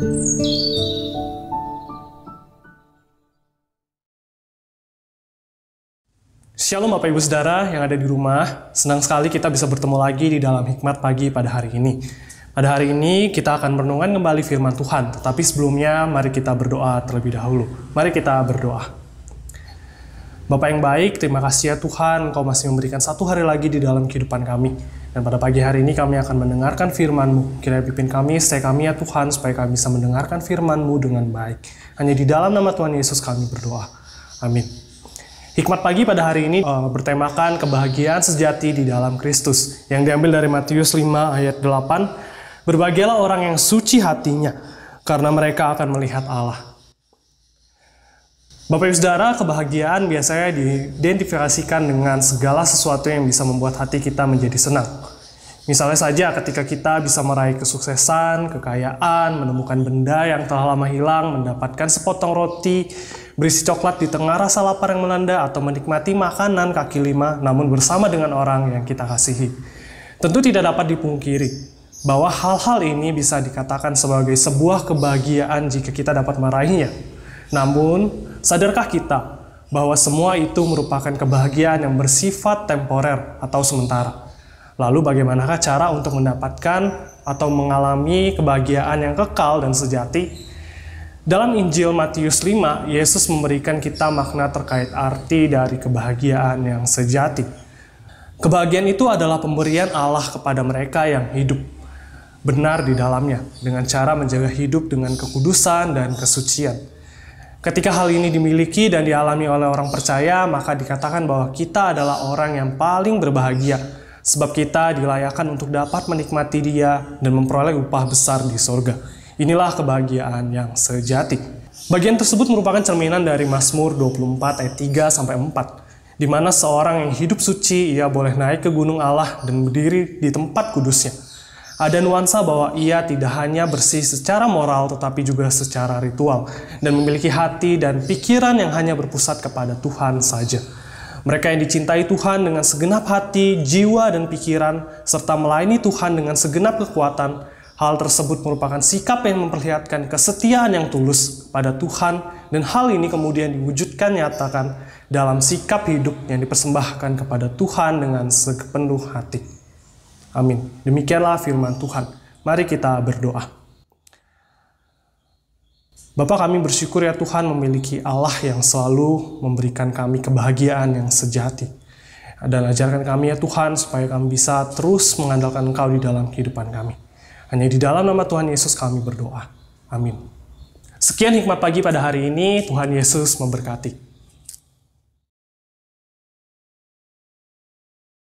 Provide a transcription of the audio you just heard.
Shalom Bapak Ibu Saudara yang ada di rumah, senang sekali kita bisa bertemu lagi di dalam Hikmat Pagi pada hari ini. Pada hari ini kita akan merenungkan kembali firman Tuhan, tetapi sebelumnya mari kita berdoa terlebih dahulu. Mari kita berdoa. Bapak yang baik, terima kasih ya Tuhan, Engkau masih memberikan satu hari lagi di dalam kehidupan kami. Dan pada pagi hari ini kami akan mendengarkan firman-Mu. Kiranya pimpin kami, stay kami ya Tuhan, supaya kami bisa mendengarkan firman-Mu dengan baik. Hanya di dalam nama Tuhan Yesus kami berdoa. Amin. Hikmat pagi pada hari ini uh, bertemakan kebahagiaan sejati di dalam Kristus yang diambil dari Matius 5 ayat 8. Berbahagialah orang yang suci hatinya karena mereka akan melihat Allah. Bapak Ibu Saudara, kebahagiaan biasanya diidentifikasikan dengan segala sesuatu yang bisa membuat hati kita menjadi senang. Misalnya saja ketika kita bisa meraih kesuksesan, kekayaan, menemukan benda yang telah lama hilang, mendapatkan sepotong roti, berisi coklat di tengah rasa lapar yang melanda atau menikmati makanan kaki lima namun bersama dengan orang yang kita kasihi. Tentu tidak dapat dipungkiri bahwa hal-hal ini bisa dikatakan sebagai sebuah kebahagiaan jika kita dapat meraihnya. Namun, sadarkah kita bahwa semua itu merupakan kebahagiaan yang bersifat temporer atau sementara? Lalu bagaimanakah cara untuk mendapatkan atau mengalami kebahagiaan yang kekal dan sejati dalam Injil Matius 5, Yesus memberikan kita makna terkait arti dari kebahagiaan yang sejati. Kebahagiaan itu adalah pemberian Allah kepada mereka yang hidup benar di dalamnya dengan cara menjaga hidup dengan kekudusan dan kesucian. Ketika hal ini dimiliki dan dialami oleh orang percaya, maka dikatakan bahwa kita adalah orang yang paling berbahagia sebab kita dilayakkan untuk dapat menikmati Dia dan memperoleh upah besar di sorga. Inilah kebahagiaan yang sejati. Bagian tersebut merupakan cerminan dari Mazmur 24 ayat 3 sampai 4, di mana seorang yang hidup suci ia boleh naik ke gunung Allah dan berdiri di tempat kudusnya. Ada nuansa bahwa ia tidak hanya bersih secara moral tetapi juga secara ritual dan memiliki hati dan pikiran yang hanya berpusat kepada Tuhan saja. Mereka yang dicintai Tuhan dengan segenap hati, jiwa, dan pikiran, serta melayani Tuhan dengan segenap kekuatan, Hal tersebut merupakan sikap yang memperlihatkan kesetiaan yang tulus pada Tuhan dan hal ini kemudian diwujudkan nyatakan dalam sikap hidup yang dipersembahkan kepada Tuhan dengan sepenuh hati. Amin. Demikianlah firman Tuhan. Mari kita berdoa. Bapak kami bersyukur ya Tuhan memiliki Allah yang selalu memberikan kami kebahagiaan yang sejati. Dan ajarkan kami ya Tuhan supaya kami bisa terus mengandalkan Engkau di dalam kehidupan kami. Hanya di dalam nama Tuhan Yesus kami berdoa. Amin. Sekian hikmat pagi pada hari ini. Tuhan Yesus memberkati.